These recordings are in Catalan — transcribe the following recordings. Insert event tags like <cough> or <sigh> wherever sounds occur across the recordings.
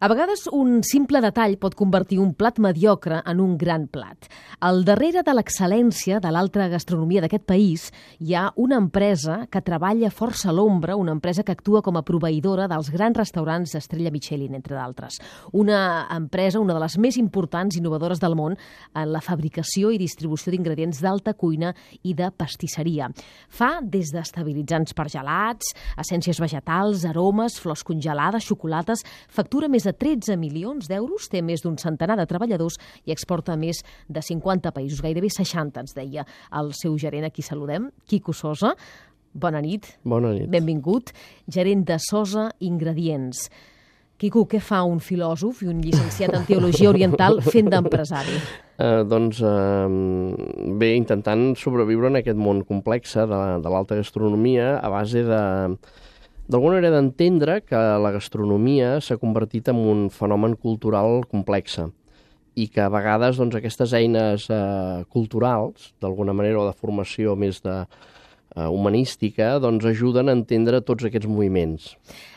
A vegades un simple detall pot convertir un plat mediocre en un gran plat. Al darrere de l'excel·lència de l'altra gastronomia d'aquest país hi ha una empresa que treballa força a l'ombra, una empresa que actua com a proveïdora dels grans restaurants d'Estrella Michelin, entre d'altres. Una empresa, una de les més importants innovadores del món en la fabricació i distribució d'ingredients d'alta cuina i de pastisseria. Fa des d'estabilitzants per gelats, essències vegetals, aromes, flors congelades, xocolates, factura més de 13 milions d'euros, té més d'un centenar de treballadors i exporta a més de 50 països, gairebé 60, ens deia el seu gerent, a qui saludem, Quico Sosa. Bona nit. Bona nit. Benvingut. Gerent de Sosa Ingredients. Quico, què fa un filòsof i un llicenciat en Teologia Oriental fent d'empresari? <laughs> Eh, doncs eh, bé, intentant sobreviure en aquest món complex de, de l'alta gastronomia a base de d'alguna manera d'entendre que la gastronomia s'ha convertit en un fenomen cultural complex i que a vegades doncs, aquestes eines eh, culturals, d'alguna manera, o de formació més de, humanística, doncs ajuden a entendre tots aquests moviments.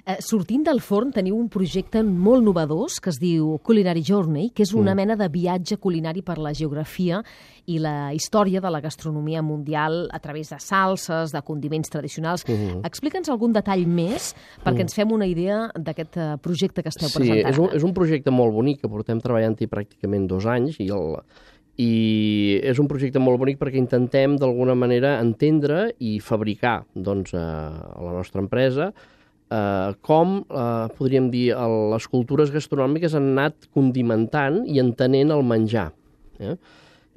Eh, sortint del forn teniu un projecte molt novedós que es diu Culinary Journey, que és una mm. mena de viatge culinari per la geografia i la història de la gastronomia mundial a través de salses, de condiments tradicionals. Mm -hmm. Explica'ns algun detall més perquè mm. ens fem una idea d'aquest eh, projecte que esteu sí, presentant. Sí, és un, és un projecte molt bonic que portem treballant-hi pràcticament dos anys i el, i és un projecte molt bonic perquè intentem d'alguna manera entendre i fabricar doncs, a, a la nostra empresa eh, com, eh, podríem dir, el, les cultures gastronòmiques han anat condimentant i entenent el menjar. Eh?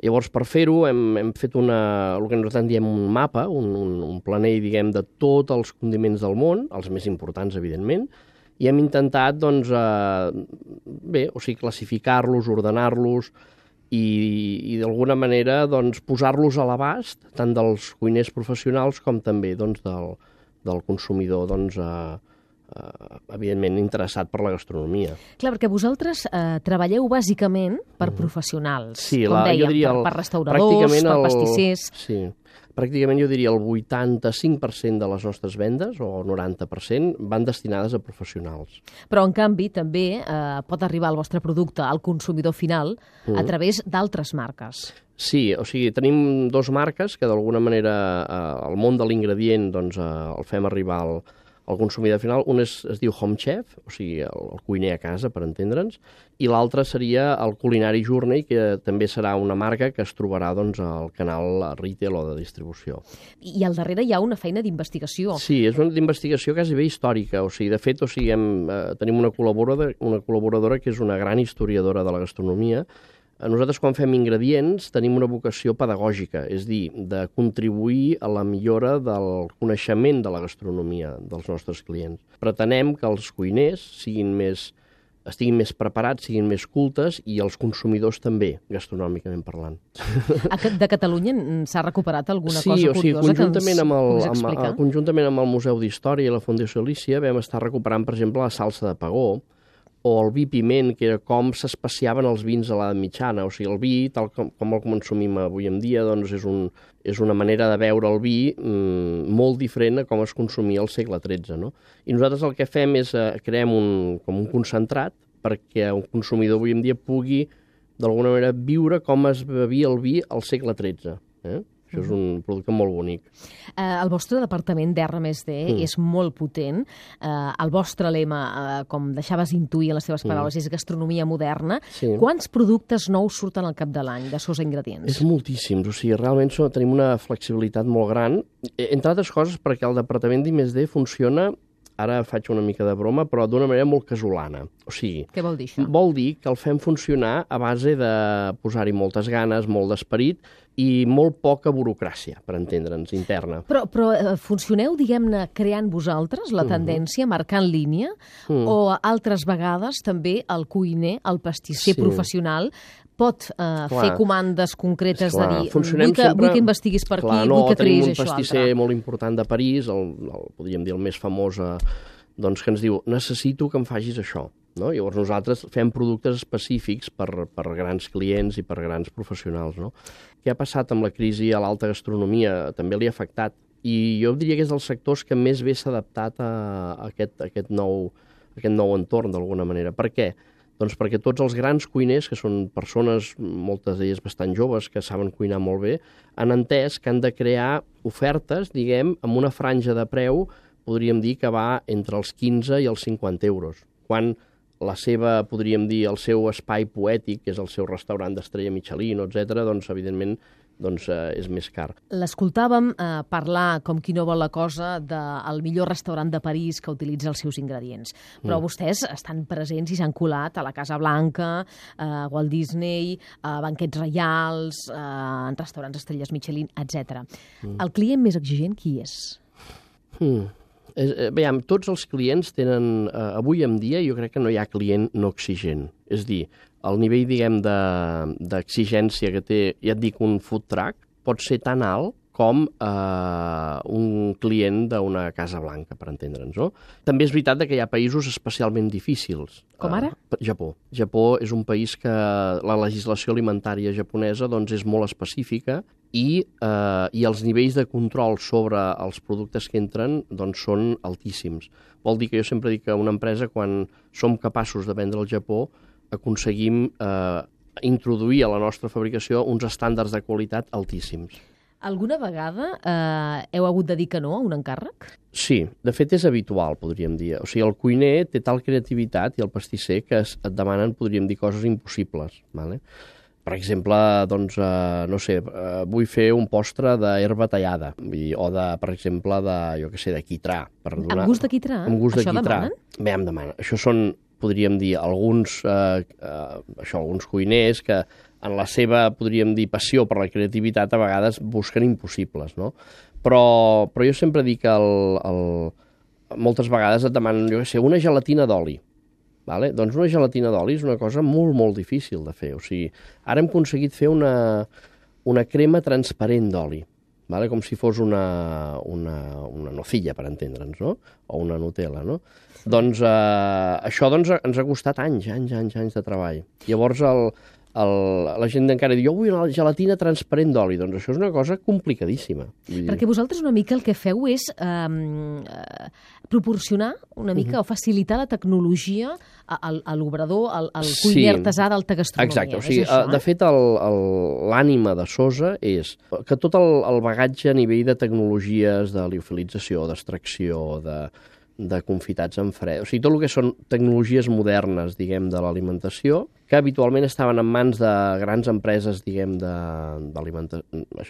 Llavors, per fer-ho, hem, hem fet una, el que nosaltres diem un mapa, un, un, un planell, diguem, de tots els condiments del món, els més importants, evidentment, i hem intentat, doncs, eh, bé, o sigui, classificar-los, ordenar-los, i, i d'alguna manera doncs, posar-los a l'abast tant dels cuiners professionals com també doncs, del, del consumidor doncs, eh, eh, evidentment interessat per la gastronomia. Clar, perquè vosaltres eh, treballeu bàsicament per mm. professionals, sí, com la, dèiem, jo diria per, per restauradors, per pastissers... Sí, pràcticament jo diria el 85% de les nostres vendes, o 90%, van destinades a professionals. Però, en canvi, també eh, pot arribar el vostre producte al consumidor final mm. a través d'altres marques. Sí, o sigui, tenim dos marques que d'alguna manera eh, el món de l'ingredient doncs, eh, el fem arribar al, el consumidor final. Un és, es diu Home Chef, o sigui, el, el cuiner a casa, per entendre'ns, i l'altre seria el Culinary Journey, que també serà una marca que es trobarà doncs, al canal retail o de distribució. I al darrere hi ha una feina d'investigació. Sí, és una d'investigació quasi bé històrica. O sigui, de fet, o sigui, hem, eh, tenim una col·laboradora, una col·laboradora que és una gran historiadora de la gastronomia, nosaltres, quan fem ingredients, tenim una vocació pedagògica, és dir, de contribuir a la millora del coneixement de la gastronomia dels nostres clients. Pretenem que els cuiners siguin més estiguin més preparats, siguin més cultes i els consumidors també, gastronòmicament parlant. De Catalunya s'ha recuperat alguna sí, cosa o sigui, curiosa conjuntament que ens amb el, amb, conjuntament amb el Museu d'Història i la Fundació Alicia vam estar recuperant, per exemple, la salsa de pagó, o el vi piment, que era com s'especiaven els vins a l'edat mitjana. O sigui, el vi, tal com, com el consumim avui en dia, doncs és, un, és una manera de veure el vi mm, molt diferent a com es consumia al segle XIII. No? I nosaltres el que fem és eh, creem un, com un concentrat perquè un consumidor avui en dia pugui d'alguna manera viure com es bevia el vi al segle XIII. Eh? Això és un producte molt bonic. Eh, el vostre departament d'R+D mm. és molt potent. Eh, el vostre lema, eh, com deixaves intuir en les teves mm. paraules, mm. és gastronomia moderna. Sí. Quants productes nous surten al cap de l'any de Sosa Ingredients? És moltíssims. O sigui, realment tenim una flexibilitat molt gran, e, entre altres coses perquè el departament d'I+D funciona ara faig una mica de broma, però d'una manera molt casolana. O sigui... Què vol dir això? Vol dir que el fem funcionar a base de posar-hi moltes ganes, molt d'esperit i molt poca burocràcia, per entendre'ns, interna. Però, però eh, funcioneu, diguem-ne, creant vosaltres la mhm. tendència, uh -huh. marcant línia, uh mm. -huh. o altres vegades també el cuiner, el pastisser sí. professional, pot eh, fer comandes concretes clar, de dir, vull que, sempre... vull que investiguis per clar, aquí, no, vull que creïs això altre. Tenim un pastisser molt important de París, el, el, podríem dir el més famós, eh, doncs que ens diu, necessito que em facis això. No? Llavors nosaltres fem productes específics per, per grans clients i per grans professionals. No? Què ha passat amb la crisi a l'alta gastronomia? També li ha afectat. I jo diria que és dels sectors que més bé s'ha adaptat a, a, aquest, a aquest nou aquest nou entorn d'alguna manera. Per què? Doncs perquè tots els grans cuiners, que són persones, moltes d'elles bastant joves, que saben cuinar molt bé, han entès que han de crear ofertes, diguem, amb una franja de preu, podríem dir que va entre els 15 i els 50 euros. Quan la seva, podríem dir, el seu espai poètic, que és el seu restaurant d'estrella Michelin, etc., doncs, evidentment, doncs, eh, és més car. L'escoltàvem eh, parlar, com qui no vol la cosa, del millor restaurant de París que utilitza els seus ingredients. Però mm. vostès estan presents i s'han colat a la Casa Blanca, a Walt Disney, a banquets reials, eh, en restaurants estrelles Michelin, etc. Mm. El client més exigent qui és? Mm. Eh, veiem, tots els clients tenen, eh, avui en dia jo crec que no hi ha client no exigent. És dir, el nivell, diguem, d'exigència de, que té, ja et dic, un food truck, pot ser tan alt com eh, un client d'una Casa Blanca, per entendre'ns. No? També és veritat que hi ha països especialment difícils. Com ara? Eh, Japó. Japó és un país que la legislació alimentària japonesa doncs, és molt específica i, eh, i els nivells de control sobre els productes que entren doncs, són altíssims. Vol dir que jo sempre dic que una empresa, quan som capaços de vendre al Japó, aconseguim eh, introduir a la nostra fabricació uns estàndards de qualitat altíssims. Alguna vegada eh, heu hagut de dir que no a un encàrrec? Sí, de fet és habitual, podríem dir. O sigui, el cuiner té tal creativitat i el pastisser que es, et demanen, podríem dir, coses impossibles. Vale? Per exemple, doncs, eh, no sé, eh, vull fer un postre d'herba tallada, o de, per exemple, de, jo què sé, de quitrà. Per donar... Amb gust de quitrà? Amb gust Això de quitrà. demanen? Bé, em demanen. Això són, podríem dir, alguns, eh, eh, això, alguns cuiners que en la seva, podríem dir, passió per la creativitat, a vegades busquen impossibles, no? Però, però jo sempre dic que el, el, moltes vegades et demanen, jo què sé, una gelatina d'oli. Vale? Doncs una gelatina d'oli és una cosa molt, molt difícil de fer. O sigui, ara hem aconseguit fer una, una crema transparent d'oli, vale? com si fos una, una, una nocilla, per entendre'ns, no? o una Nutella. No? Doncs eh, això doncs, ens ha costat anys, anys, anys, anys de treball. Llavors el, el, la gent encara diu, jo vull una gelatina transparent d'oli. Doncs això és una cosa complicadíssima. Vull Perquè vosaltres una mica el que feu és eh, proporcionar una mica uh -huh. o facilitar la tecnologia a, a l'obrador, al, al cuiner sí. artesà d'alta gastronomia. Exacte, o sigui, això, eh? de fet l'ànima de Sosa és que tot el, el bagatge a nivell de tecnologies de liofilització, d'extracció, de, de confitats en fred. O sigui, tot el que són tecnologies modernes, diguem, de l'alimentació, que habitualment estaven en mans de grans empreses, diguem, de,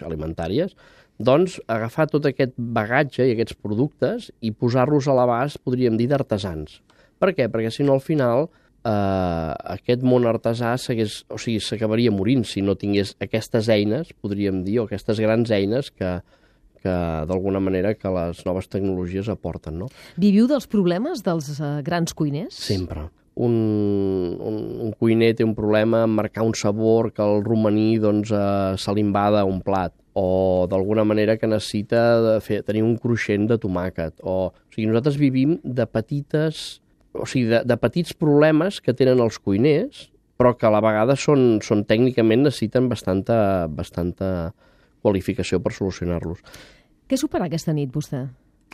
alimentàries, doncs agafar tot aquest bagatge i aquests productes i posar-los a l'abast, podríem dir, d'artesans. Per què? Perquè si no, al final, eh, aquest món artesà o sigui, s'acabaria morint si no tingués aquestes eines, podríem dir, o aquestes grans eines que, que d'alguna manera que les noves tecnologies aporten. No? Viviu dels problemes dels uh, grans cuiners? Sempre. Un, un, un cuiner té un problema en marcar un sabor que el romaní doncs, uh, se l'invada un plat o d'alguna manera que necessita de fer, tenir un cruixent de tomàquet. O, o sigui, nosaltres vivim de petites o sigui, de, de petits problemes que tenen els cuiners, però que a la vegada són, són tècnicament necessiten bastanta, bastanta qualificació per solucionar-los. Què supera aquesta nit, vostè?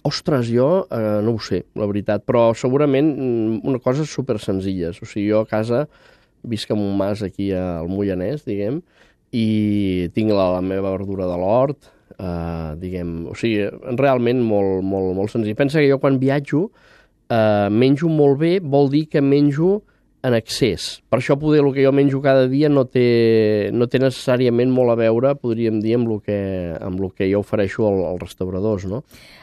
Ostres, jo eh, no ho sé, la veritat, però segurament mm, una cosa super senzilles. O sigui, jo a casa visc en un mas aquí al Moianès, diguem, i tinc la, la meva verdura de l'hort, eh, diguem, o sigui, realment molt, molt, molt senzill. Pensa que jo quan viatjo eh, menjo molt bé, vol dir que menjo en excés. Per això poder el que jo menjo cada dia no té, no té necessàriament molt a veure, podríem dir, amb el que, amb el que jo ofereixo als, als restauradors. No?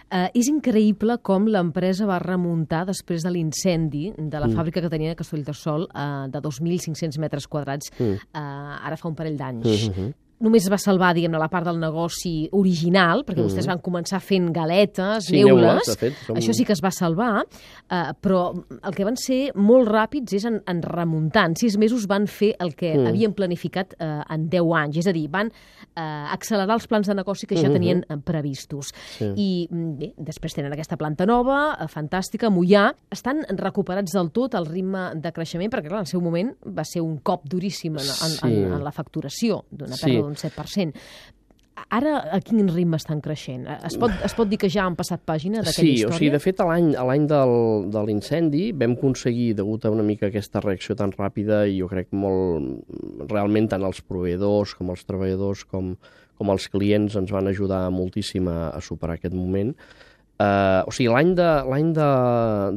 Uh, és increïble com l'empresa va remuntar després de l'incendi de la mm. fàbrica que tenia a Castellterçol uh, de 2.500 metres quadrats mm. uh, ara fa un parell d'anys. Mm -hmm només es va salvar, diguem-ne, la part del negoci original, perquè mm. vostès van començar fent galetes, sí, neules, fet, som... això sí que es va salvar, eh, però el que van ser molt ràpids és en, en remuntar. En sis mesos van fer el que mm. havien planificat eh, en 10 anys, és a dir, van eh, accelerar els plans de negoci que ja mm -hmm. tenien eh, previstos. Sí. I mm, bé, després tenen aquesta planta nova, eh, fantàstica, Mollà, estan recuperats del tot el ritme de creixement, perquè clar, en el seu moment va ser un cop duríssim en, en, sí. en, en la facturació d'una pèrdua sí d'un 7%. Ara, a quin ritme estan creixent? Es pot, es pot dir que ja han passat pàgina d'aquella sí, història? o sigui, de fet, a l'any del, de l'incendi vam aconseguir, degut a una mica aquesta reacció tan ràpida, i jo crec molt, realment tant els proveïdors com els treballadors com, com els clients ens van ajudar moltíssim a, a superar aquest moment. Uh, o sigui, l'any de, l'any de,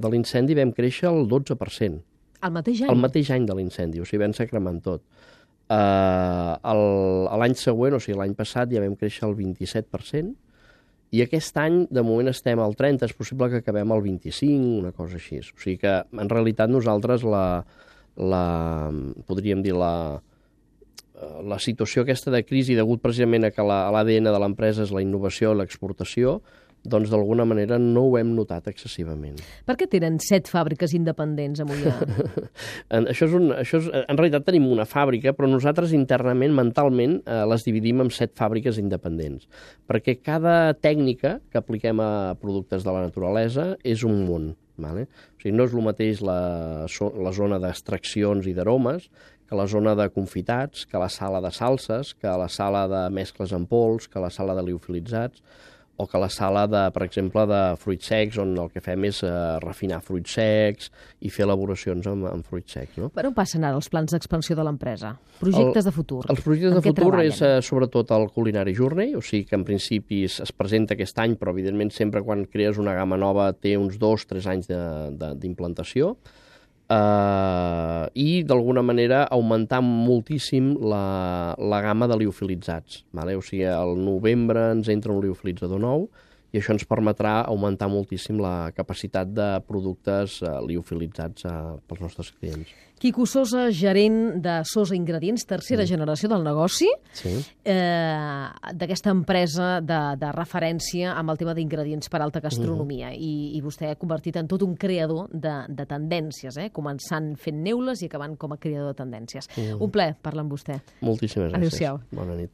de l'incendi vam créixer el 12%. El mateix any? El mateix any de l'incendi, o sigui, vam ser cremant tot. Uh, L'any següent, o sigui, l'any passat, ja vam créixer el 27%, i aquest any, de moment, estem al 30, és possible que acabem al 25, una cosa així. O sigui que, en realitat, nosaltres la, la podríem dir, la, la situació aquesta de crisi, degut precisament a que l'ADN la, de l'empresa és la innovació, l'exportació, doncs d'alguna manera no ho hem notat excessivament. Per què tenen set fàbriques independents a Mollà? <laughs> això és un, això és, en realitat tenim una fàbrica, però nosaltres internament, mentalment, eh, les dividim en set fàbriques independents, perquè cada tècnica que apliquem a productes de la naturalesa és un món. Vale? O sigui, no és el mateix la, la zona d'extraccions i d'aromes que la zona de confitats, que la sala de salses, que la sala de mescles en pols, que la sala de liofilitzats o que la sala, de, per exemple, de fruits secs, on el que fem és uh, refinar fruits secs i fer elaboracions amb, amb fruits secs. No? Per on passen ara els plans d'expansió de l'empresa? Projectes el, de futur? Els projectes de futur treballen? és uh, sobretot el Culinary Journey, o sigui que en principi es, es presenta aquest any, però evidentment sempre quan crees una gamma nova té uns dos, tres anys d'implantació. Uh, i d'alguna manera augmentar moltíssim la, la gamma de liofilitzats. Vale? O sigui, al novembre ens entra un liofilitzador nou i això ens permetrà augmentar moltíssim la capacitat de productes uh, liofilitzats uh, pels nostres clients. Quico Sosa, gerent de Sosa Ingredients, tercera mm. generació del negoci, sí. eh, d'aquesta empresa de, de referència amb el tema d'ingredients per alta gastronomia. Mm. I, I vostè ha convertit en tot un creador de, de tendències, eh? començant fent neules i acabant com a creador de tendències. Mm. Un ple parlar amb vostè. Moltíssimes gràcies. Adéu-siau. Bona nit.